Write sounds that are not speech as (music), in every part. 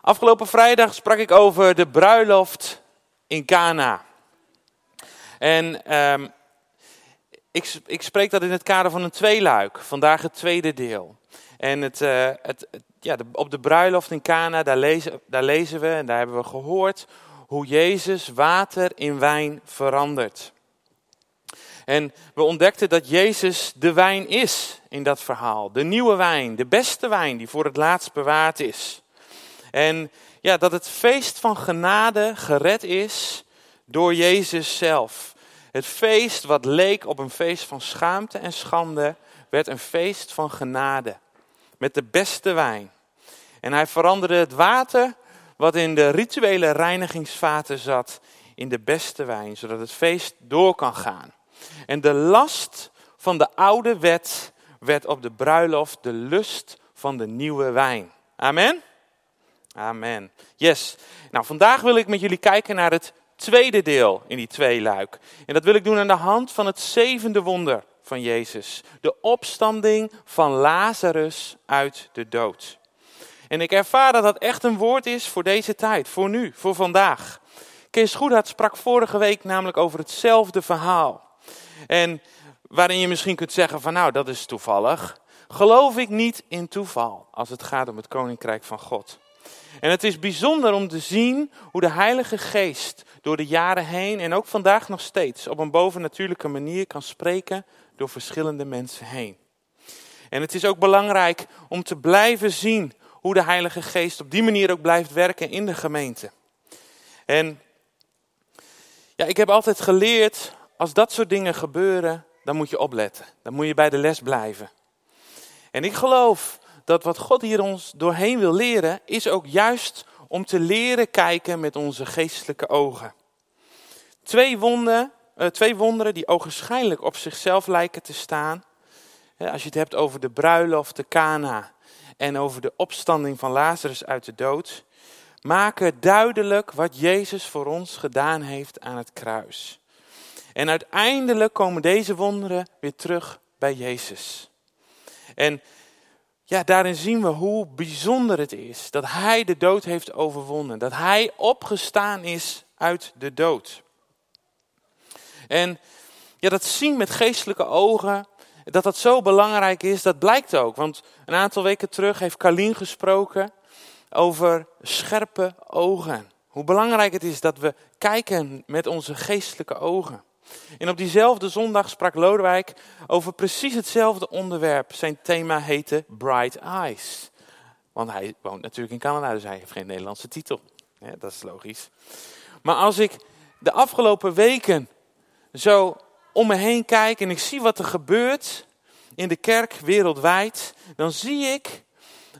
Afgelopen vrijdag sprak ik over de bruiloft in Cana. En ehm, ik, ik, spreek dat in het kader van een tweeluik. Vandaag het tweede deel. En het, uh, het, ja, op de bruiloft in Cana, daar lezen, daar lezen we en daar hebben we gehoord hoe Jezus water in wijn verandert. En we ontdekten dat Jezus de wijn is in dat verhaal. De nieuwe wijn, de beste wijn die voor het laatst bewaard is. En ja, dat het feest van genade gered is door Jezus zelf. Het feest wat leek op een feest van schaamte en schande, werd een feest van genade. Met de beste wijn. En hij veranderde het water wat in de rituele reinigingsvaten zat, in de beste wijn, zodat het feest door kan gaan. En de last van de oude wet werd op de bruiloft de lust van de nieuwe wijn. Amen? Amen. Yes. Nou, vandaag wil ik met jullie kijken naar het tweede deel in die twee luik. En dat wil ik doen aan de hand van het zevende wonder van Jezus. De opstanding van Lazarus uit de dood. En ik ervaar dat dat echt een woord is voor deze tijd, voor nu, voor vandaag. Kees Goedhart sprak vorige week namelijk over hetzelfde verhaal. En waarin je misschien kunt zeggen van nou, dat is toevallig. Geloof ik niet in toeval als het gaat om het koninkrijk van God. En het is bijzonder om te zien hoe de Heilige Geest door de jaren heen en ook vandaag nog steeds op een bovennatuurlijke manier kan spreken door verschillende mensen heen. En het is ook belangrijk om te blijven zien hoe de Heilige Geest op die manier ook blijft werken in de gemeente. En ja, ik heb altijd geleerd, als dat soort dingen gebeuren, dan moet je opletten. Dan moet je bij de les blijven. En ik geloof dat wat God hier ons doorheen wil leren, is ook juist om te leren kijken met onze geestelijke ogen. Twee, wonden, uh, twee wonderen die ogenschijnlijk op zichzelf lijken te staan. Als je het hebt over de bruiloft, de Kana en over de opstanding van Lazarus uit de dood, maken duidelijk wat Jezus voor ons gedaan heeft aan het kruis. En uiteindelijk komen deze wonderen weer terug bij Jezus. En ja, daarin zien we hoe bijzonder het is dat Hij de dood heeft overwonnen. Dat Hij opgestaan is uit de dood. En ja, dat zien met geestelijke ogen, dat dat zo belangrijk is, dat blijkt ook. Want een aantal weken terug heeft Carlien gesproken over scherpe ogen. Hoe belangrijk het is dat we kijken met onze geestelijke ogen. En op diezelfde zondag sprak Lodewijk over precies hetzelfde onderwerp. Zijn thema heette Bright Eyes. Want hij woont natuurlijk in Canada, dus hij heeft geen Nederlandse titel. Dat is logisch. Maar als ik de afgelopen weken zo om me heen kijk en ik zie wat er gebeurt in de kerk wereldwijd, dan zie ik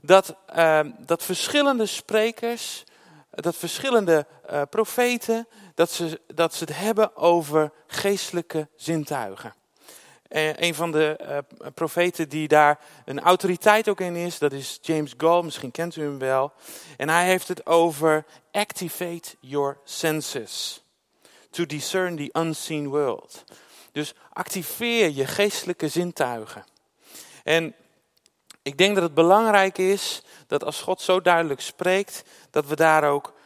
dat, uh, dat verschillende sprekers, dat verschillende uh, profeten, dat ze, dat ze het hebben over geestelijke zintuigen. En een van de uh, profeten die daar een autoriteit ook in is, dat is James Gall, misschien kent u hem wel. En hij heeft het over activate your senses to discern the unseen world. Dus activeer je geestelijke zintuigen. En ik denk dat het belangrijk is dat als God zo duidelijk spreekt, dat we daar ook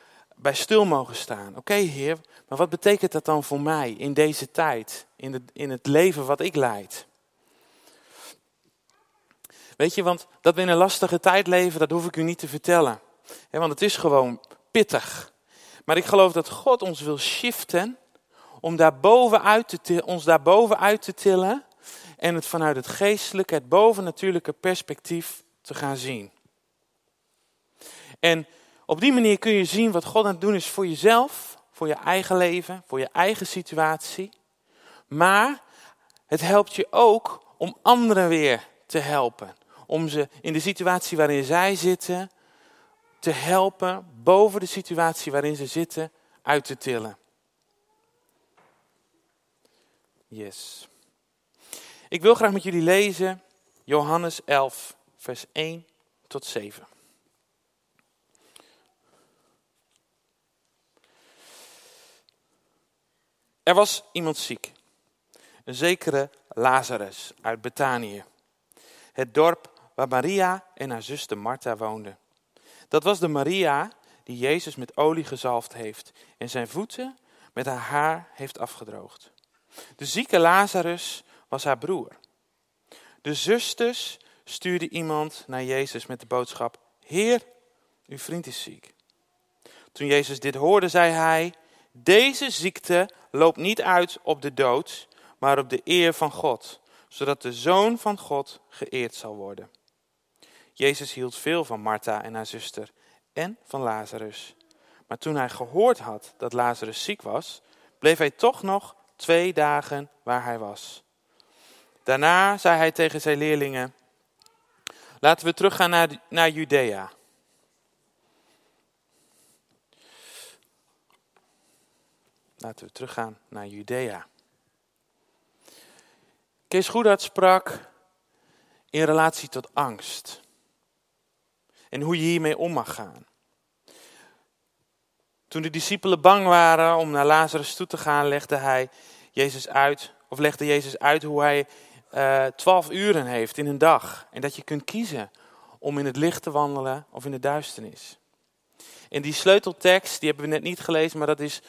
bij stil mogen staan. Oké, Heer, maar wat betekent dat dan voor mij in deze tijd, in, de, in het leven wat ik leid? Weet je, want dat we in een lastige tijd leven, dat hoef ik u niet te vertellen. want het is gewoon pittig. Maar ik geloof dat God ons wil shiften om te, ons daar bovenuit te tillen en het vanuit het geestelijke, het bovennatuurlijke perspectief te gaan zien. En op die manier kun je zien wat God aan het doen is voor jezelf, voor je eigen leven, voor je eigen situatie. Maar het helpt je ook om anderen weer te helpen. Om ze in de situatie waarin zij zitten te helpen boven de situatie waarin ze zitten uit te tillen. Yes. Ik wil graag met jullie lezen Johannes 11, vers 1 tot 7. Er was iemand ziek, een zekere Lazarus uit Betanië, het dorp waar Maria en haar zuster Martha woonden. Dat was de Maria die Jezus met olie gezalfd heeft en zijn voeten met haar haar heeft afgedroogd. De zieke Lazarus was haar broer. De zusters stuurden iemand naar Jezus met de boodschap: Heer, uw vriend is ziek. Toen Jezus dit hoorde, zei hij: Deze ziekte loopt niet uit op de dood, maar op de eer van God, zodat de zoon van God geëerd zal worden. Jezus hield veel van Martha en haar zuster en van Lazarus. Maar toen hij gehoord had dat Lazarus ziek was, bleef hij toch nog twee dagen waar hij was. Daarna zei hij tegen zijn leerlingen: Laten we teruggaan naar, naar Judea. Laten we teruggaan naar Judea. Kees Goedart sprak in relatie tot angst. En hoe je hiermee om mag gaan. Toen de discipelen bang waren om naar Lazarus toe te gaan, legde hij Jezus uit, of legde Jezus uit hoe hij uh, twaalf uren heeft in een dag. En dat je kunt kiezen om in het licht te wandelen of in de duisternis. En die sleuteltekst, die hebben we net niet gelezen, maar dat is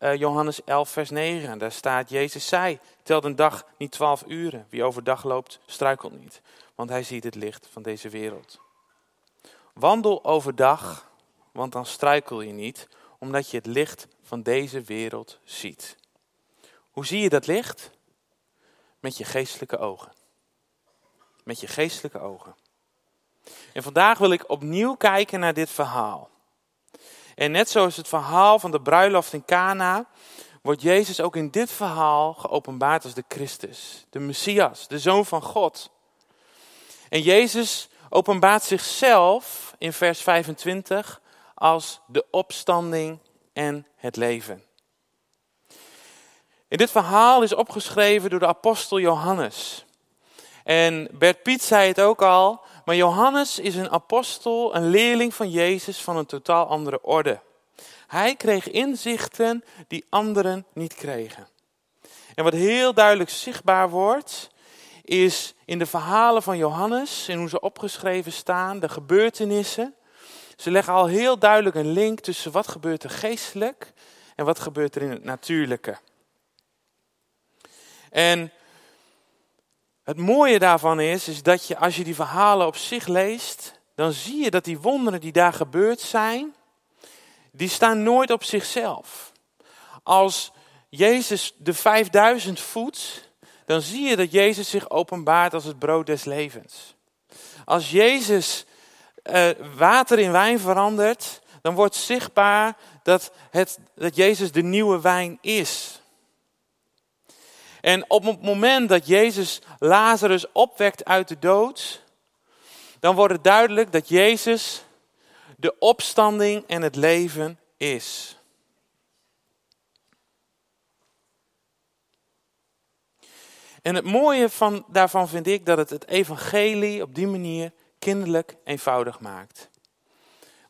uh, Johannes 11, vers 9. Daar staat, Jezus zei, tel een dag niet twaalf uren. Wie overdag loopt, struikelt niet, want hij ziet het licht van deze wereld. Wandel overdag, want dan struikel je niet, omdat je het licht van deze wereld ziet. Hoe zie je dat licht? Met je geestelijke ogen. Met je geestelijke ogen. En vandaag wil ik opnieuw kijken naar dit verhaal. En net zoals het verhaal van de bruiloft in Cana, wordt Jezus ook in dit verhaal geopenbaard als de Christus, de Messias, de Zoon van God. En Jezus openbaart zichzelf in vers 25 als de opstanding en het leven. In dit verhaal is opgeschreven door de apostel Johannes. En Bert Piet zei het ook al, maar Johannes is een apostel, een leerling van Jezus van een totaal andere orde. Hij kreeg inzichten die anderen niet kregen. En wat heel duidelijk zichtbaar wordt, is in de verhalen van Johannes, in hoe ze opgeschreven staan, de gebeurtenissen. Ze leggen al heel duidelijk een link tussen wat gebeurt er geestelijk en wat gebeurt er in het natuurlijke. En het mooie daarvan is, is dat je als je die verhalen op zich leest, dan zie je dat die wonderen die daar gebeurd zijn, die staan nooit op zichzelf. Als Jezus de 5000 voedt, dan zie je dat Jezus zich openbaart als het brood des levens. Als Jezus uh, water in wijn verandert, dan wordt zichtbaar dat, het, dat Jezus de nieuwe wijn is. En op het moment dat Jezus Lazarus opwekt uit de dood, dan wordt het duidelijk dat Jezus de opstanding en het leven is. En het mooie van, daarvan vind ik dat het het evangelie op die manier kinderlijk eenvoudig maakt.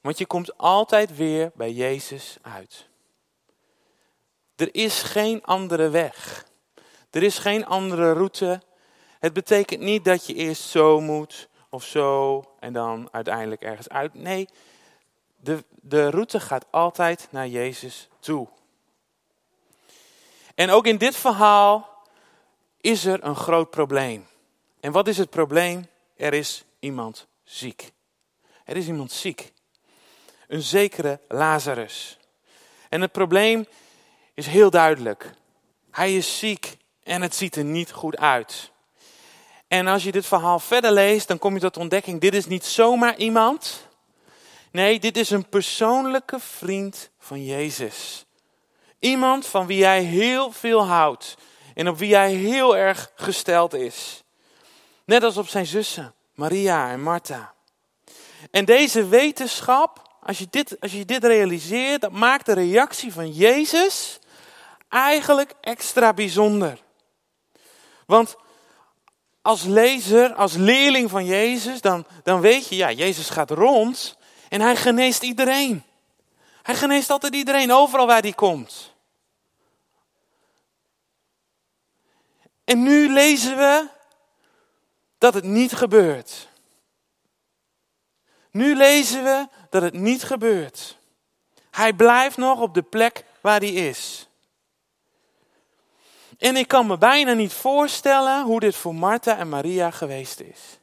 Want je komt altijd weer bij Jezus uit. Er is geen andere weg. Er is geen andere route. Het betekent niet dat je eerst zo moet of zo en dan uiteindelijk ergens uit. Nee, de, de route gaat altijd naar Jezus toe. En ook in dit verhaal is er een groot probleem. En wat is het probleem? Er is iemand ziek. Er is iemand ziek. Een zekere Lazarus. En het probleem is heel duidelijk. Hij is ziek en het ziet er niet goed uit. En als je dit verhaal verder leest, dan kom je tot ontdekking: dit is niet zomaar iemand. Nee, dit is een persoonlijke vriend van Jezus. Iemand van wie hij heel veel houdt en op wie hij heel erg gesteld is. Net als op zijn zussen, Maria en Martha. En deze wetenschap, als je dit, als je dit realiseert, dat maakt de reactie van Jezus eigenlijk extra bijzonder. Want als lezer, als leerling van Jezus, dan, dan weet je, ja, Jezus gaat rond en hij geneest iedereen. Hij geneest altijd iedereen, overal waar hij komt. En nu lezen we dat het niet gebeurt. Nu lezen we dat het niet gebeurt. Hij blijft nog op de plek waar hij is. En ik kan me bijna niet voorstellen hoe dit voor Martha en Maria geweest is.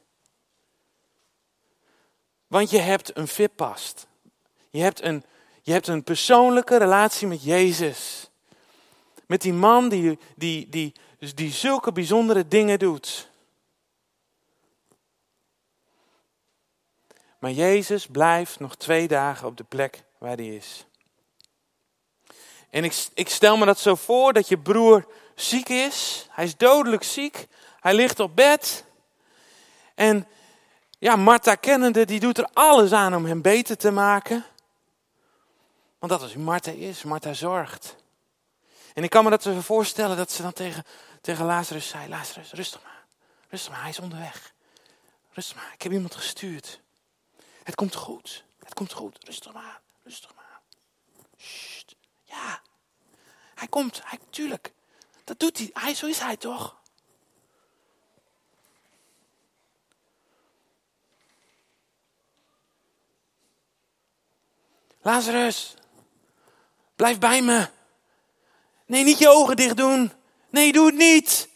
Want je hebt een vippast. Je hebt een, je hebt een persoonlijke relatie met Jezus. Met die man die, die, die, die zulke bijzondere dingen doet. Maar Jezus blijft nog twee dagen op de plek waar hij is. En ik, ik stel me dat zo voor dat je broer ziek is. Hij is dodelijk ziek. Hij ligt op bed. En ja, Martha kennende, die doet er alles aan om hem beter te maken. Want dat is wie Martha is. Martha zorgt. En ik kan me dat zo voorstellen dat ze dan tegen, tegen Lazarus zei: Lazarus, rustig maar. Rustig maar, hij is onderweg. Rustig maar, ik heb iemand gestuurd. Het komt goed. Het komt goed. Rustig maar. Rustig maar. Sst. Ja. Hij komt. Hij, tuurlijk. Dat doet hij. hij. Zo is hij toch? Lazarus. Blijf bij me. Nee, niet je ogen dicht doen. Nee, doe het niet.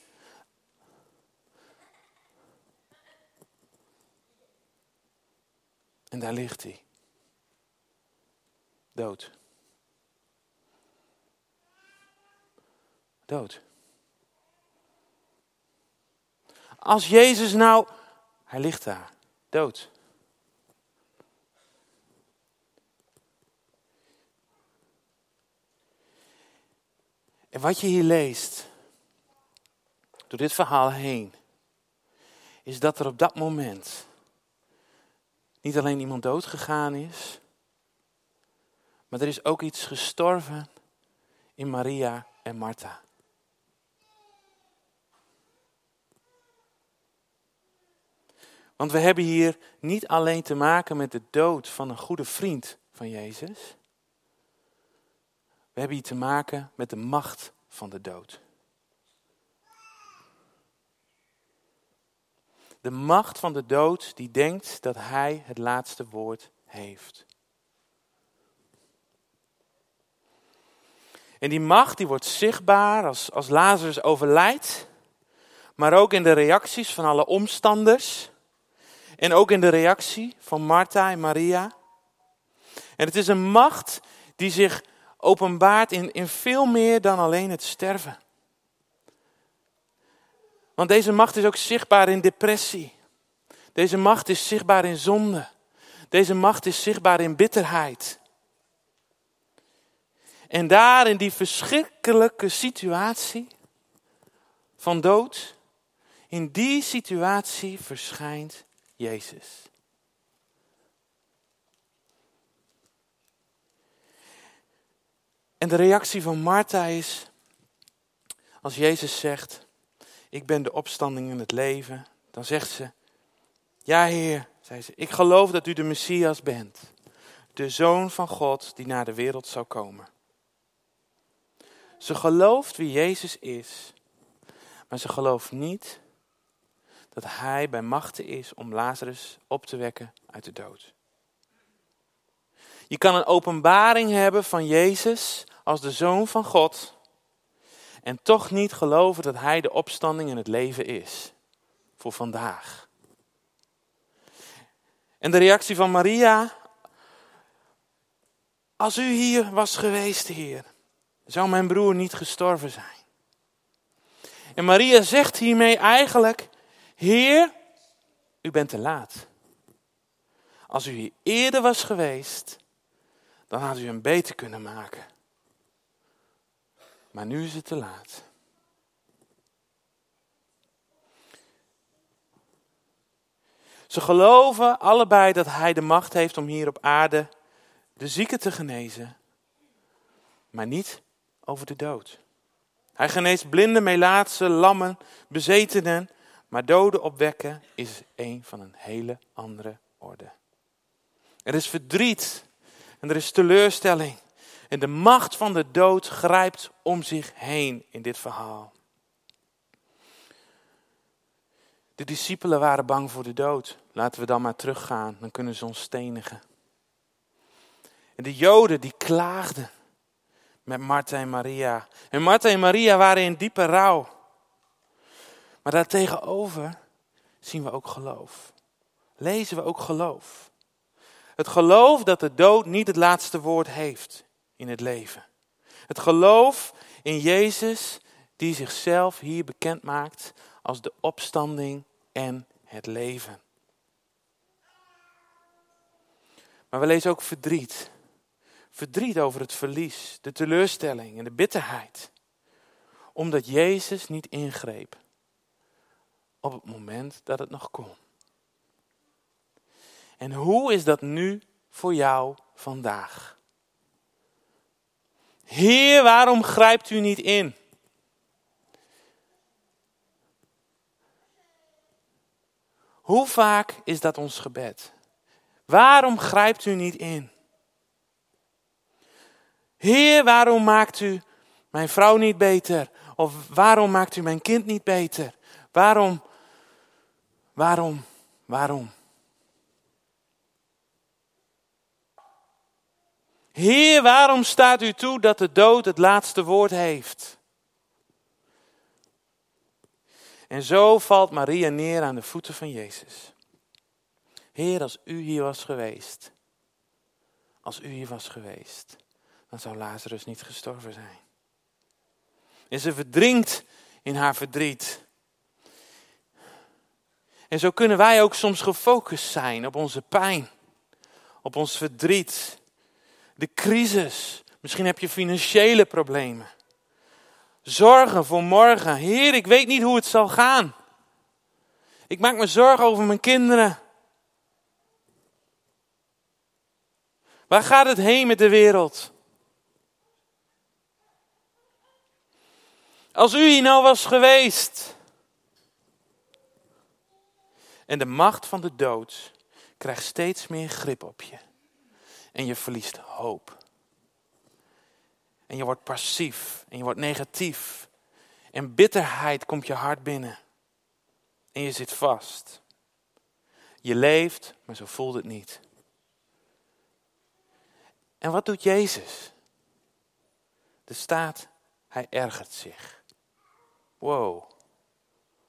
En daar ligt hij. Dood. Dood. Als Jezus nou, hij ligt daar, dood. En wat je hier leest, door dit verhaal heen, is dat er op dat moment niet alleen iemand doodgegaan is, maar er is ook iets gestorven in Maria en Martha. Want we hebben hier niet alleen te maken met de dood van een goede vriend van Jezus. We hebben hier te maken met de macht van de dood. De macht van de dood die denkt dat hij het laatste woord heeft. En die macht die wordt zichtbaar als, als Lazarus overlijdt, maar ook in de reacties van alle omstanders. En ook in de reactie van Martha en Maria. En het is een macht die zich openbaart in, in veel meer dan alleen het sterven. Want deze macht is ook zichtbaar in depressie. Deze macht is zichtbaar in zonde. Deze macht is zichtbaar in bitterheid. En daar in die verschrikkelijke situatie van dood, in die situatie verschijnt Jezus. En de reactie van Martha is, als Jezus zegt, ik ben de opstanding in het leven, dan zegt ze, ja Heer, zei ze, ik geloof dat u de Messias bent, de Zoon van God die naar de wereld zou komen. Ze gelooft wie Jezus is, maar ze gelooft niet dat Hij bij machten is om Lazarus op te wekken uit de dood. Je kan een openbaring hebben van Jezus als de Zoon van God en toch niet geloven dat Hij de opstanding in het leven is voor vandaag. En de reactie van Maria, als u hier was geweest, Heer, zou mijn broer niet gestorven zijn. En Maria zegt hiermee eigenlijk, Heer, u bent te laat. Als u hier eerder was geweest, dan had u hem beter kunnen maken. Maar nu is het te laat. Ze geloven allebei dat hij de macht heeft om hier op aarde de zieken te genezen, maar niet over de dood. Hij geneest blinden, melaatsen, lammen, bezetenen, maar doden opwekken is een van een hele andere orde. Er is verdriet en er is teleurstelling. En de macht van de dood grijpt om zich heen in dit verhaal. De discipelen waren bang voor de dood. Laten we dan maar teruggaan, dan kunnen ze ons stenigen. En de Joden die klaagden met Martha en Maria. En Martha en Maria waren in diepe rouw. Maar daartegenover zien we ook geloof. Lezen we ook geloof. Het geloof dat de dood niet het laatste woord heeft in het leven. Het geloof in Jezus die zichzelf hier bekend maakt als de opstanding en het leven. Maar we lezen ook verdriet. Verdriet over het verlies, de teleurstelling en de bitterheid. Omdat Jezus niet ingreep op het moment dat het nog kon. En hoe is dat nu voor jou vandaag? Heer, waarom grijpt u niet in? Hoe vaak is dat ons gebed? Waarom grijpt u niet in? Heer, waarom maakt u mijn vrouw niet beter? Of waarom maakt u mijn kind niet beter? Waarom, waarom, waarom? Heer, waarom staat u toe dat de dood het laatste woord heeft? En zo valt Maria neer aan de voeten van Jezus. Heer, als u hier was geweest, als u hier was geweest, dan zou Lazarus niet gestorven zijn. En ze verdrinkt in haar verdriet. En zo kunnen wij ook soms gefocust zijn op onze pijn, op ons verdriet, de crisis. Misschien heb je financiële problemen. Zorgen voor morgen. Heer, ik weet niet hoe het zal gaan. Ik maak me zorgen over mijn kinderen. Waar gaat het heen met de wereld? Als u hier nou was geweest. En de macht van de dood krijgt steeds meer grip op je. En je verliest hoop. En je wordt passief. En je wordt negatief. En bitterheid komt je hart binnen. En je zit vast. Je leeft, maar zo voelt het niet. En wat doet Jezus? Er staat, hij ergert zich. Wow.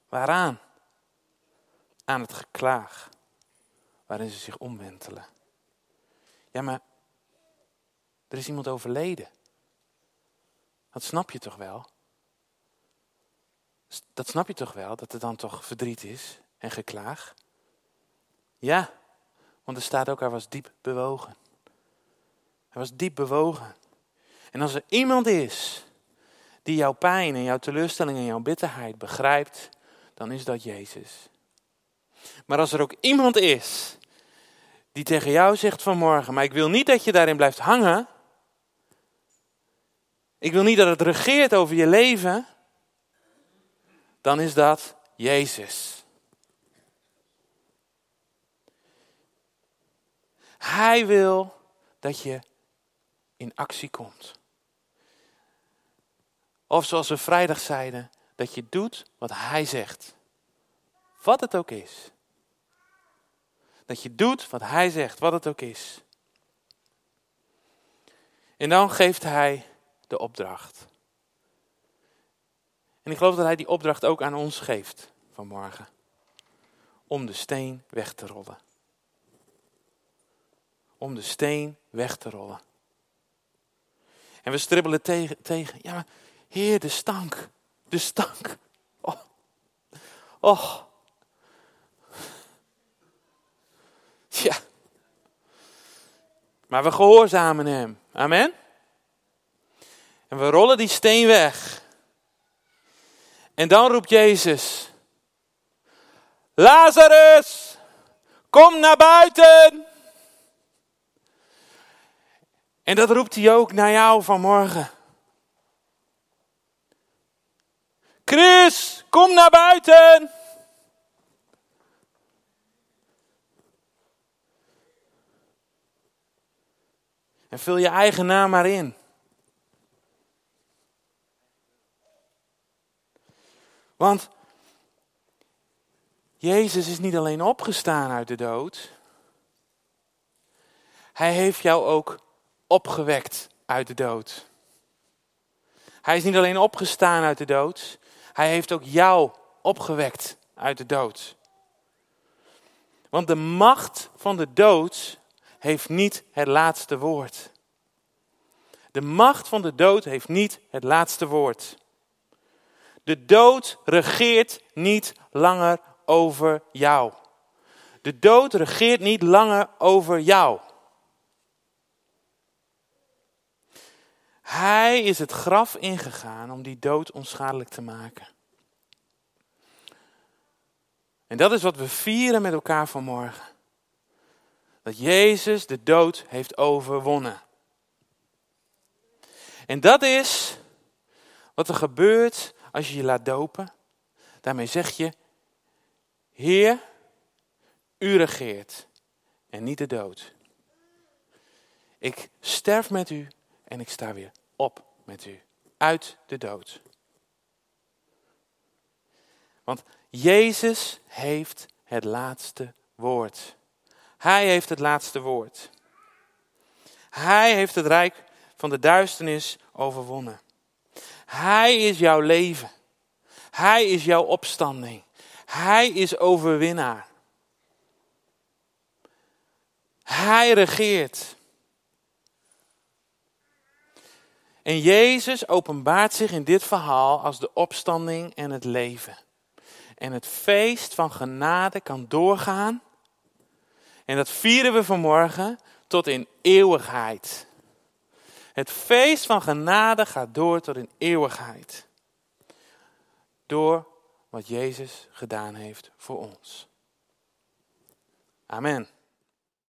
Waaraan? Aan het geklaag. Waarin ze zich omwentelen. Ja, maar er is iemand overleden. Dat snap je toch wel? Dat snap je toch wel, dat er dan toch verdriet is en geklaag? Ja, want er staat ook, hij was diep bewogen. Hij was diep bewogen. En als er iemand is die jouw pijn en jouw teleurstelling en jouw bitterheid begrijpt, dan is dat Jezus. Maar als er ook iemand is die tegen jou zegt vanmorgen, maar ik wil niet dat je daarin blijft hangen. Ik wil niet dat het regeert over je leven. Dan is dat Jezus. Hij wil dat je in actie komt. Of zoals we vrijdag zeiden, dat je doet wat Hij zegt. Wat het ook is. Dat je doet wat Hij zegt, wat het ook is. En dan geeft Hij de opdracht. En ik geloof dat Hij die opdracht ook aan ons geeft vanmorgen. Om de steen weg te rollen. Om de steen weg te rollen. En we stribbelen tegen, tegen. Ja, maar Heer, de stank. De stank. Oh. oh. (laughs) Ja. Maar we gehoorzamen hem. Amen. En we rollen die steen weg. En dan roept Jezus: Lazarus, kom naar buiten. En dat roept hij ook naar jou vanmorgen. Chris, kom naar buiten. En vul je eigen naam maar in. Want Jezus is niet alleen opgestaan uit de dood. Hij heeft jou ook opgewekt uit de dood. Hij is niet alleen opgestaan uit de dood, hij heeft ook jou opgewekt uit de dood. Want de macht van de dood heeft niet het laatste woord. De macht van de dood heeft niet het laatste woord. De dood regeert niet langer over jou. De dood regeert niet langer over jou. Hij is het graf ingegaan om die dood onschadelijk te maken. En dat is wat we vieren met elkaar vanmorgen. Dat Jezus de dood heeft overwonnen. En dat is wat er gebeurt als je je laat dopen. Daarmee zeg je, Heer, u regeert en niet de dood. Ik sterf met u en ik sta weer op met u. Uit de dood. Want Jezus heeft het laatste woord. Hij heeft het laatste woord. Hij heeft het rijk van de duisternis overwonnen. Hij is jouw leven. Hij is jouw opstanding. Hij is overwinnaar. Hij regeert. En Jezus openbaart zich in dit verhaal als de opstanding en het leven. En het feest van genade kan doorgaan. En dat vieren we vanmorgen tot in eeuwigheid. Het feest van genade gaat door tot in eeuwigheid. Door wat Jezus gedaan heeft voor ons. Amen.